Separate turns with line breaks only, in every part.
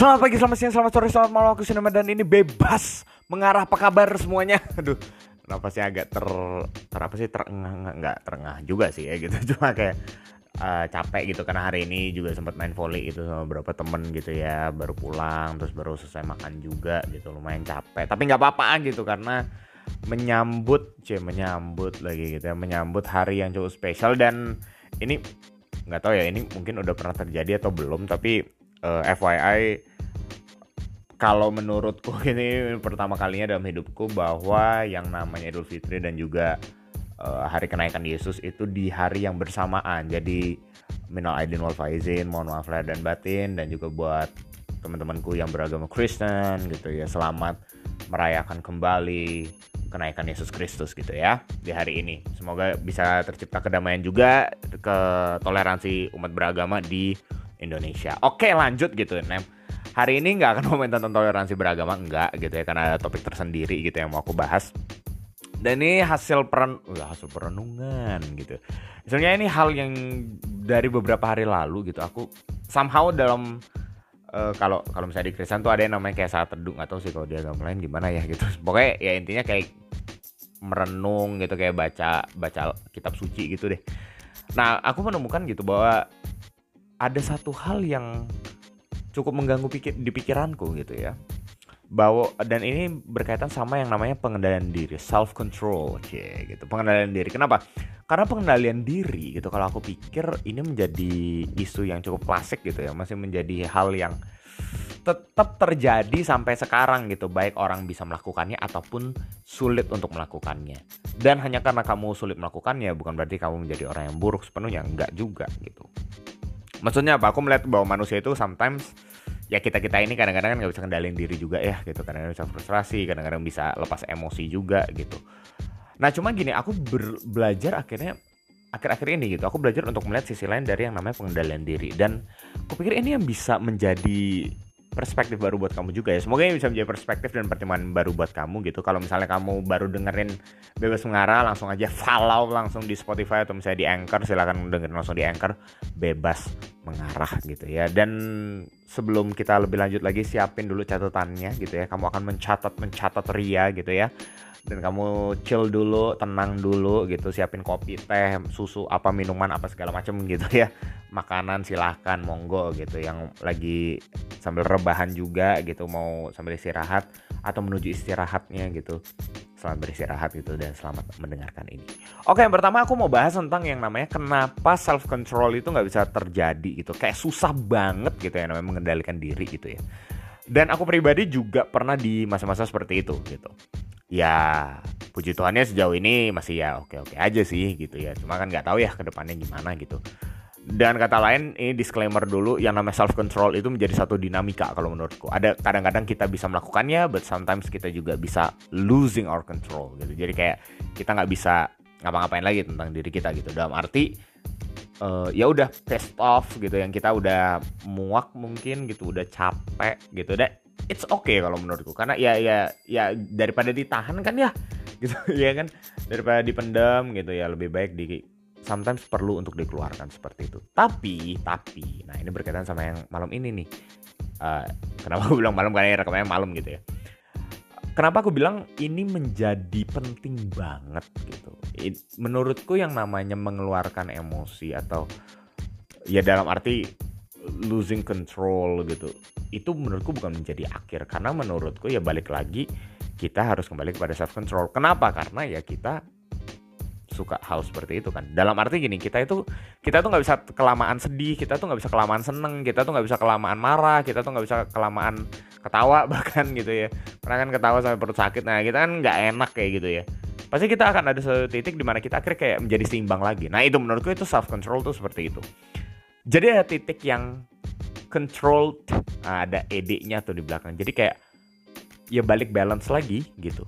Selamat pagi, selamat siang, selamat sore, selamat malam. Aku Sinema dan ini bebas Mengarah apa kabar semuanya. Aduh, kenapa sih agak ter... ter apa sih, terengah, nggak terengah juga sih ya gitu. Cuma kayak uh, capek gitu Karena hari ini juga sempat main volley gitu sama beberapa temen gitu ya. Baru pulang, terus baru selesai makan juga gitu. Lumayan capek, tapi nggak apa-apa gitu Karena menyambut, cie menyambut lagi gitu ya. Menyambut hari yang cukup spesial. Dan ini nggak tahu ya ini mungkin udah pernah terjadi atau belum. Tapi uh, eh, FYI kalau menurutku ini pertama kalinya dalam hidupku bahwa yang namanya Idul Fitri dan juga uh, hari kenaikan Yesus itu di hari yang bersamaan. Jadi minal aidin wal faizin, mohon maaf lahir dan batin dan juga buat teman-temanku yang beragama Kristen gitu ya. Selamat merayakan kembali kenaikan Yesus Kristus gitu ya di hari ini. Semoga bisa tercipta kedamaian juga ke toleransi umat beragama di Indonesia. Oke lanjut gitu Nem. Hari ini nggak akan ngomongin tentang toleransi beragama enggak gitu ya karena ada topik tersendiri gitu yang mau aku bahas. Dan ini hasil peran, uh, hasil perenungan gitu. Misalnya ini hal yang dari beberapa hari lalu gitu aku somehow dalam uh, kalau kalau misalnya di Kristen tuh ada yang namanya kayak saat teduh atau sih kalau di agama lain gimana ya gitu. Pokoknya ya intinya kayak merenung gitu kayak baca baca kitab suci gitu deh. Nah, aku menemukan gitu bahwa ada satu hal yang cukup mengganggu pikir di pikiranku gitu ya. Bahwa dan ini berkaitan sama yang namanya pengendalian diri self control oke gitu. Pengendalian diri. Kenapa? Karena pengendalian diri gitu kalau aku pikir ini menjadi isu yang cukup klasik gitu ya. Masih menjadi hal yang tetap terjadi sampai sekarang gitu. Baik orang bisa melakukannya ataupun sulit untuk melakukannya. Dan hanya karena kamu sulit melakukannya bukan berarti kamu menjadi orang yang buruk sepenuhnya. Enggak juga gitu maksudnya apa? Aku melihat bahwa manusia itu sometimes ya kita kita ini kadang-kadang kan nggak bisa kendalin diri juga ya gitu. Kadang-kadang bisa frustrasi kadang-kadang bisa lepas emosi juga gitu. Nah cuma gini aku belajar akhirnya akhir-akhir ini gitu aku belajar untuk melihat sisi lain dari yang namanya pengendalian diri. Dan aku pikir ini yang bisa menjadi perspektif baru buat kamu juga ya. Semoga ini bisa menjadi perspektif dan pertimbangan baru buat kamu gitu. Kalau misalnya kamu baru dengerin Bebas Mengarah, langsung aja follow langsung di Spotify atau misalnya di Anchor, silahkan dengerin langsung di Anchor. Bebas Mengarah gitu ya. Dan sebelum kita lebih lanjut lagi, siapin dulu catatannya gitu ya. Kamu akan mencatat-mencatat ria gitu ya dan kamu chill dulu, tenang dulu gitu, siapin kopi, teh, susu, apa minuman, apa segala macam gitu ya. Makanan silahkan monggo gitu yang lagi sambil rebahan juga gitu mau sambil istirahat atau menuju istirahatnya gitu. Selamat beristirahat gitu dan selamat mendengarkan ini. Oke, yang pertama aku mau bahas tentang yang namanya kenapa self control itu nggak bisa terjadi gitu. Kayak susah banget gitu ya namanya mengendalikan diri gitu ya. Dan aku pribadi juga pernah di masa-masa seperti itu gitu ya puji Tuhannya sejauh ini masih ya oke-oke aja sih gitu ya. Cuma kan nggak tahu ya ke depannya gimana gitu. Dan kata lain ini disclaimer dulu yang namanya self control itu menjadi satu dinamika kalau menurutku. Ada kadang-kadang kita bisa melakukannya but sometimes kita juga bisa losing our control gitu. Jadi kayak kita nggak bisa ngapa-ngapain lagi tentang diri kita gitu. Dalam arti uh, ya udah pissed off gitu yang kita udah muak mungkin gitu udah capek gitu. Deh it's okay kalau menurutku. Karena ya ya ya daripada ditahan kan ya gitu ya kan? Daripada dipendam gitu ya lebih baik di sometimes perlu untuk dikeluarkan seperti itu. Tapi tapi nah ini berkaitan sama yang malam ini nih. Uh, kenapa aku bilang malam? Karena rekamnya malam gitu ya. Kenapa aku bilang ini menjadi penting banget gitu? It, menurutku yang namanya mengeluarkan emosi atau ya dalam arti losing control gitu. Itu menurutku bukan menjadi akhir karena menurutku ya balik lagi kita harus kembali kepada self control. Kenapa? Karena ya kita suka hal seperti itu kan. Dalam arti gini kita itu kita tuh nggak bisa kelamaan sedih kita tuh nggak bisa kelamaan seneng kita tuh nggak bisa kelamaan marah kita tuh nggak bisa kelamaan ketawa bahkan gitu ya. Karena kan ketawa sampai perut sakit nah kita kan nggak enak kayak gitu ya. Pasti kita akan ada satu titik di mana kita akhirnya kayak menjadi seimbang lagi. Nah itu menurutku itu self control tuh seperti itu jadi ada titik yang controlled nah, ada ed-nya tuh di belakang. Jadi kayak ya balik balance lagi gitu.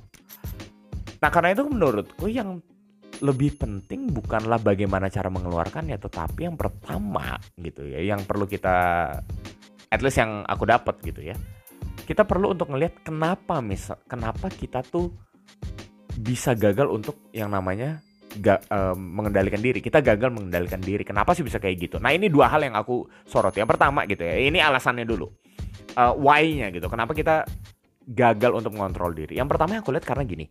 Nah karena itu menurutku yang lebih penting bukanlah bagaimana cara mengeluarkannya tetapi yang pertama gitu ya yang perlu kita at least yang aku dapat gitu ya. Kita perlu untuk ngelihat kenapa misal kenapa kita tuh bisa gagal untuk yang namanya ga, uh, mengendalikan diri. Kita gagal mengendalikan diri. Kenapa sih bisa kayak gitu? Nah, ini dua hal yang aku sorot. Yang pertama gitu ya. Ini alasannya dulu. uh, why-nya gitu. Kenapa kita gagal untuk mengontrol diri? Yang pertama yang aku lihat karena gini.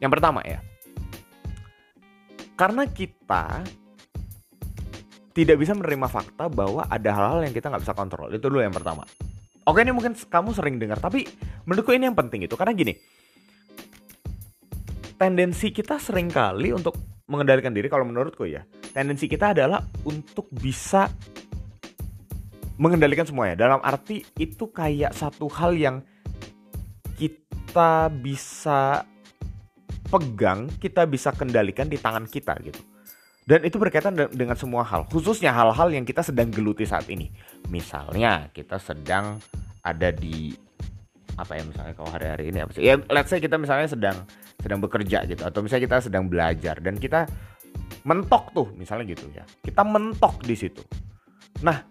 Yang pertama ya. Karena kita tidak bisa menerima fakta bahwa ada hal-hal yang kita nggak bisa kontrol. Itu dulu yang pertama. Oke ini mungkin kamu sering dengar, tapi menurutku ini yang penting itu karena gini. Tendensi kita sering kali untuk mengendalikan diri kalau menurutku ya. Tendensi kita adalah untuk bisa mengendalikan semuanya. Dalam arti itu kayak satu hal yang kita bisa pegang, kita bisa kendalikan di tangan kita gitu. Dan itu berkaitan dengan semua hal, khususnya hal-hal yang kita sedang geluti saat ini. Misalnya kita sedang ada di apa ya misalnya kalau hari-hari ini apa sih? Ya let's say kita misalnya sedang sedang bekerja gitu atau misalnya kita sedang belajar dan kita mentok tuh misalnya gitu ya. Kita mentok di situ. Nah,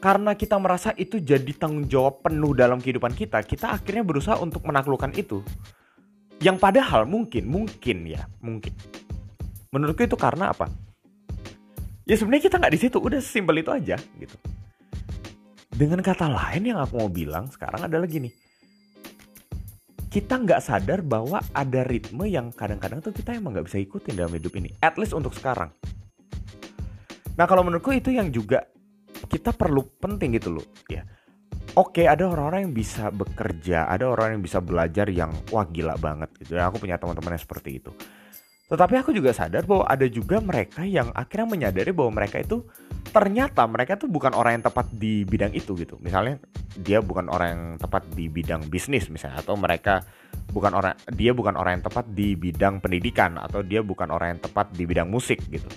karena kita merasa itu jadi tanggung jawab penuh dalam kehidupan kita, kita akhirnya berusaha untuk menaklukkan itu. Yang padahal mungkin, mungkin ya, mungkin menurutku itu karena apa ya sebenarnya kita nggak di situ udah simpel itu aja gitu dengan kata lain yang aku mau bilang sekarang adalah gini kita nggak sadar bahwa ada ritme yang kadang-kadang tuh kita emang nggak bisa ikutin dalam hidup ini at least untuk sekarang nah kalau menurutku itu yang juga kita perlu penting gitu loh ya Oke, ada orang-orang yang bisa bekerja, ada orang yang bisa belajar yang wah gila banget gitu. Ya, aku punya teman-teman yang seperti itu. Tetapi aku juga sadar bahwa ada juga mereka yang akhirnya menyadari bahwa mereka itu ternyata mereka tuh bukan orang yang tepat di bidang itu gitu. Misalnya dia bukan orang yang tepat di bidang bisnis misalnya atau mereka bukan orang dia bukan orang yang tepat di bidang pendidikan atau dia bukan orang yang tepat di bidang musik gitu.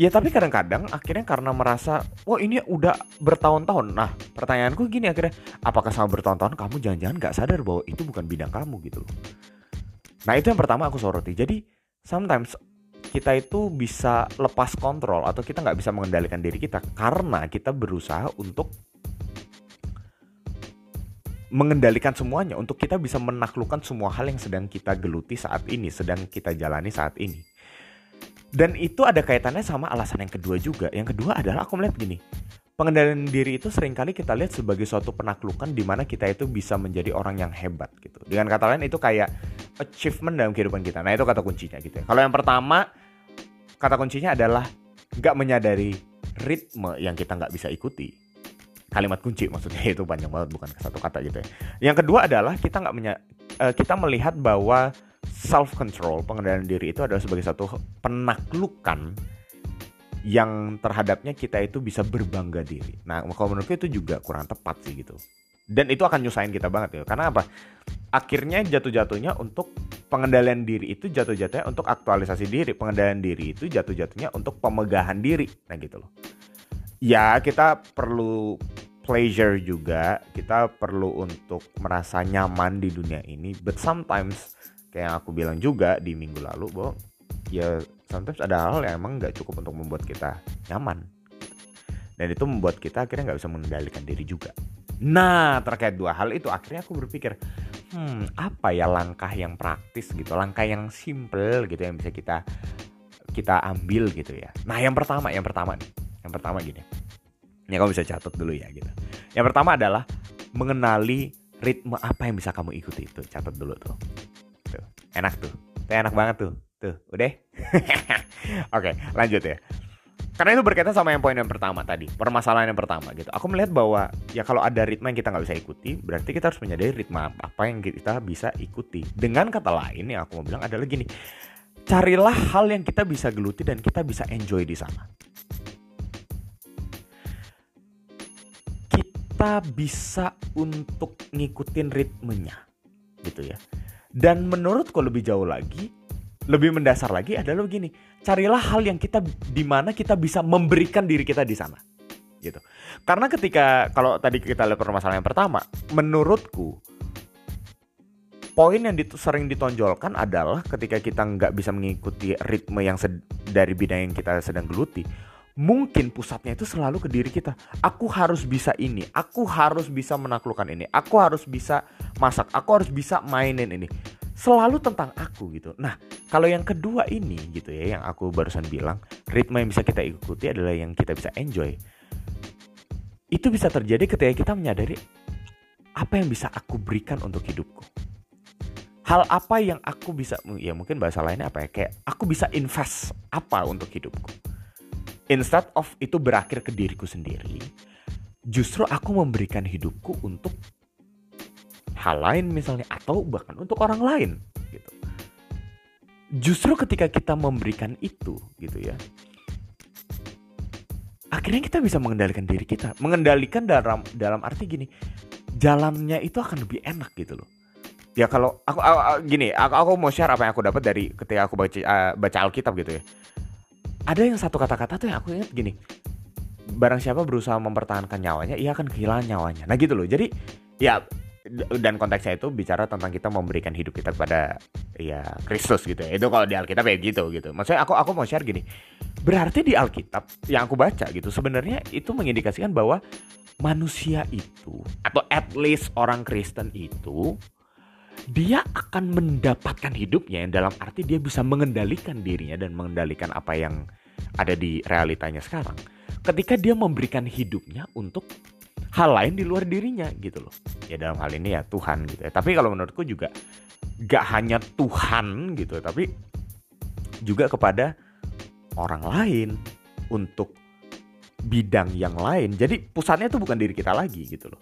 Ya tapi kadang-kadang akhirnya karena merasa Wah ini udah bertahun-tahun Nah pertanyaanku gini akhirnya Apakah sama bertahun-tahun kamu jangan-jangan gak sadar bahwa itu bukan bidang kamu gitu loh Nah itu yang pertama aku soroti. Jadi sometimes kita itu bisa lepas kontrol atau kita nggak bisa mengendalikan diri kita karena kita berusaha untuk mengendalikan semuanya untuk kita bisa menaklukkan semua hal yang sedang kita geluti saat ini, sedang kita jalani saat ini. Dan itu ada kaitannya sama alasan yang kedua juga. Yang kedua adalah aku melihat gini, pengendalian diri itu sering kali kita lihat sebagai suatu penaklukan di mana kita itu bisa menjadi orang yang hebat gitu. Dengan kata lain itu kayak achievement dalam kehidupan kita. Nah itu kata kuncinya gitu ya. Kalau yang pertama kata kuncinya adalah nggak menyadari ritme yang kita nggak bisa ikuti. Kalimat kunci maksudnya itu panjang banget bukan satu kata gitu ya. Yang kedua adalah kita nggak menya uh, kita melihat bahwa self control pengendalian diri itu adalah sebagai satu penaklukan yang terhadapnya kita itu bisa berbangga diri. Nah, kalau menurutku itu juga kurang tepat sih gitu. Dan itu akan nyusahin kita banget ya. Karena apa? Akhirnya jatuh-jatuhnya untuk pengendalian diri itu jatuh-jatuhnya untuk aktualisasi diri. Pengendalian diri itu jatuh-jatuhnya untuk pemegahan diri. Nah gitu loh. Ya kita perlu pleasure juga. Kita perlu untuk merasa nyaman di dunia ini. But sometimes kayak yang aku bilang juga di minggu lalu bahwa ya sometimes ada hal yang emang nggak cukup untuk membuat kita nyaman dan itu membuat kita akhirnya nggak bisa mengendalikan diri juga nah terkait dua hal itu akhirnya aku berpikir hmm apa ya langkah yang praktis gitu langkah yang simple gitu yang bisa kita kita ambil gitu ya? Nah yang pertama yang pertama nih yang pertama gini. Ini kamu bisa catat dulu ya gitu. Yang pertama adalah mengenali ritme apa yang bisa kamu ikuti. Itu catat dulu tuh. Tuh enak tuh. Tuh enak banget tuh. Tuh, udah? Oke, lanjut ya. Karena itu berkaitan sama yang poin yang pertama tadi, permasalahan yang pertama gitu. Aku melihat bahwa ya kalau ada ritme yang kita nggak bisa ikuti, berarti kita harus menyadari ritme apa yang kita bisa ikuti. Dengan kata lain yang aku mau bilang adalah gini, carilah hal yang kita bisa geluti dan kita bisa enjoy di sana. Kita bisa untuk ngikutin ritmenya, gitu ya. Dan menurutku lebih jauh lagi, lebih mendasar lagi adalah begini carilah hal yang kita di mana kita bisa memberikan diri kita di sana gitu karena ketika kalau tadi kita lihat permasalahan yang pertama menurutku poin yang dit sering ditonjolkan adalah ketika kita nggak bisa mengikuti ritme yang dari bidang yang kita sedang geluti mungkin pusatnya itu selalu ke diri kita. Aku harus bisa ini, aku harus bisa menaklukkan ini, aku harus bisa masak, aku harus bisa mainin ini selalu tentang aku gitu. Nah, kalau yang kedua ini gitu ya yang aku barusan bilang, ritme yang bisa kita ikuti adalah yang kita bisa enjoy. itu bisa terjadi ketika kita menyadari apa yang bisa aku berikan untuk hidupku hal apa yang aku bisa ya mungkin bahasa lainnya apa ya kayak aku bisa invest apa untuk hidupku instead of itu berakhir ke diriku sendiri justru aku memberikan hidupku untuk hal lain misalnya atau bahkan untuk orang lain gitu. Justru ketika kita memberikan itu gitu ya akhirnya kita bisa mengendalikan diri kita. Mengendalikan dalam dalam arti gini jalannya itu akan lebih enak gitu loh. Ya kalau aku, aku, aku gini aku, aku mau share apa yang aku dapat dari ketika aku baca uh, baca Alkitab gitu ya. Ada yang satu kata-kata tuh yang aku ingat gini barang siapa berusaha mempertahankan nyawanya ia akan kehilangan nyawanya. Nah gitu loh. Jadi ya dan konteksnya itu bicara tentang kita memberikan hidup kita kepada ya Kristus gitu ya. Itu kalau di Alkitab ya gitu gitu. Maksudnya aku aku mau share gini. Berarti di Alkitab yang aku baca gitu sebenarnya itu mengindikasikan bahwa manusia itu atau at least orang Kristen itu dia akan mendapatkan hidupnya yang dalam arti dia bisa mengendalikan dirinya dan mengendalikan apa yang ada di realitanya sekarang. Ketika dia memberikan hidupnya untuk hal lain di luar dirinya gitu loh ya dalam hal ini ya Tuhan gitu ya tapi kalau menurutku juga gak hanya Tuhan gitu tapi juga kepada orang lain untuk bidang yang lain jadi pusatnya itu bukan diri kita lagi gitu loh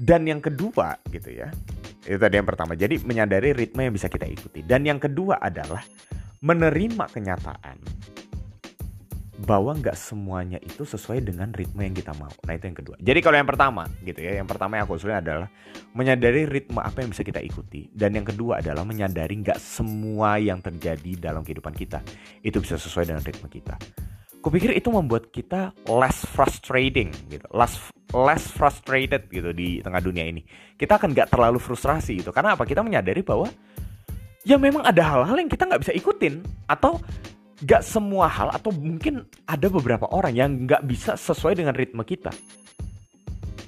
dan yang kedua gitu ya itu tadi yang pertama. Jadi menyadari ritme yang bisa kita ikuti. Dan yang kedua adalah menerima kenyataan bahwa nggak semuanya itu sesuai dengan ritme yang kita mau. Nah itu yang kedua. Jadi kalau yang pertama gitu ya, yang pertama yang aku usulnya adalah menyadari ritme apa yang bisa kita ikuti. Dan yang kedua adalah menyadari nggak semua yang terjadi dalam kehidupan kita itu bisa sesuai dengan ritme kita. Kupikir itu membuat kita less frustrating gitu, less less frustrated gitu di tengah dunia ini. Kita akan nggak terlalu frustrasi gitu, karena apa? Kita menyadari bahwa ya memang ada hal-hal yang kita nggak bisa ikutin atau nggak semua hal atau mungkin ada beberapa orang yang nggak bisa sesuai dengan ritme kita.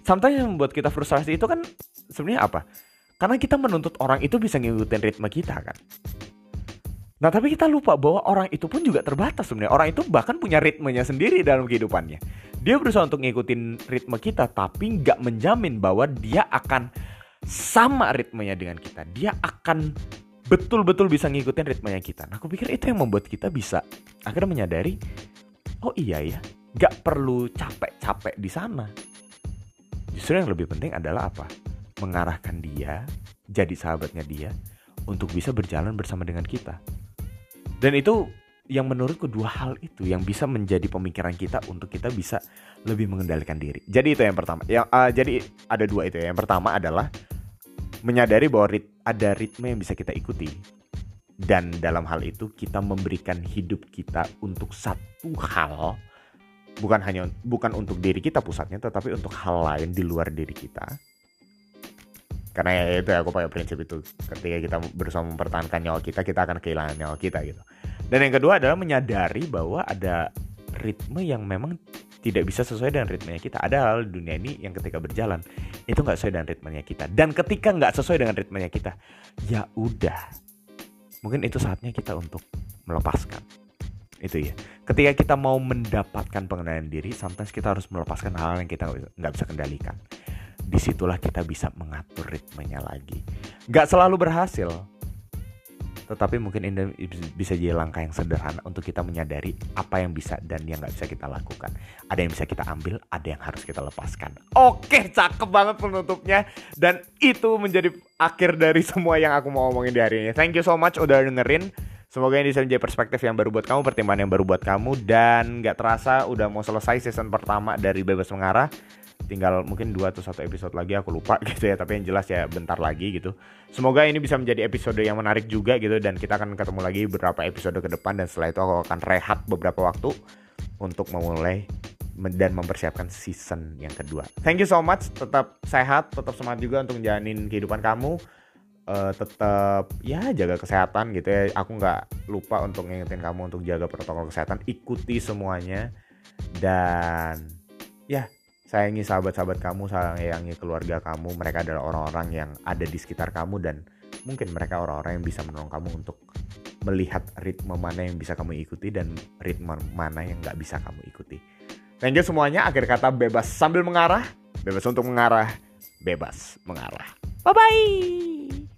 Sometimes yang membuat kita frustrasi itu kan sebenarnya apa? Karena kita menuntut orang itu bisa ngikutin ritme kita kan. Nah tapi kita lupa bahwa orang itu pun juga terbatas sebenarnya. Orang itu bahkan punya ritmenya sendiri dalam kehidupannya. Dia berusaha untuk ngikutin ritme kita tapi nggak menjamin bahwa dia akan sama ritmenya dengan kita. Dia akan betul-betul bisa ngikutin ritmenya kita. Nah aku pikir itu yang membuat kita bisa akhirnya menyadari, oh iya ya, nggak perlu capek-capek di sana. Justru yang lebih penting adalah apa? Mengarahkan dia, jadi sahabatnya dia, untuk bisa berjalan bersama dengan kita. Dan itu yang menurutku dua hal itu yang bisa menjadi pemikiran kita untuk kita bisa lebih mengendalikan diri. Jadi itu yang pertama. Yang uh, jadi ada dua itu ya. Yang pertama adalah menyadari bahwa rit ada ritme yang bisa kita ikuti. Dan dalam hal itu kita memberikan hidup kita untuk satu hal. Bukan hanya bukan untuk diri kita pusatnya tetapi untuk hal lain di luar diri kita. Karena ya itu aku pakai prinsip itu. Ketika kita berusaha mempertahankan nyawa kita kita akan kehilangan nyawa kita gitu. Dan yang kedua adalah menyadari bahwa ada ritme yang memang tidak bisa sesuai dengan ritmenya kita. Ada hal dunia ini yang ketika berjalan itu nggak sesuai dengan ritmenya kita. Dan ketika nggak sesuai dengan ritmenya kita ya udah. Mungkin itu saatnya kita untuk melepaskan. Itu ya. Ketika kita mau mendapatkan pengendalian diri sometimes kita harus melepaskan hal, -hal yang kita nggak bisa kendalikan. Di situlah kita bisa mengatur ritmenya lagi. Gak selalu berhasil, tetapi mungkin ini bisa jadi langkah yang sederhana untuk kita menyadari apa yang bisa dan yang nggak bisa kita lakukan. Ada yang bisa kita ambil, ada yang harus kita lepaskan. Oke, cakep banget penutupnya. Dan itu menjadi akhir dari semua yang aku mau ngomongin di hari ini. Thank you so much udah dengerin. Semoga ini bisa menjadi perspektif yang baru buat kamu, pertimbangan yang baru buat kamu. Dan gak terasa udah mau selesai season pertama dari Bebas Mengarah tinggal mungkin dua atau satu episode lagi aku lupa gitu ya tapi yang jelas ya bentar lagi gitu semoga ini bisa menjadi episode yang menarik juga gitu dan kita akan ketemu lagi beberapa episode ke depan dan setelah itu aku akan rehat beberapa waktu untuk memulai dan mempersiapkan season yang kedua. Thank you so much, tetap sehat, tetap semangat juga untuk menjalanin kehidupan kamu. Uh, tetap ya jaga kesehatan gitu ya. Aku nggak lupa untuk ngingetin kamu untuk jaga protokol kesehatan, ikuti semuanya dan ya sayangi sahabat-sahabat kamu, sayangi keluarga kamu. Mereka adalah orang-orang yang ada di sekitar kamu dan mungkin mereka orang-orang yang bisa menolong kamu untuk melihat ritme mana yang bisa kamu ikuti dan ritme mana yang nggak bisa kamu ikuti. Thank you semuanya. Akhir kata bebas sambil mengarah, bebas untuk mengarah, bebas mengarah. Bye bye.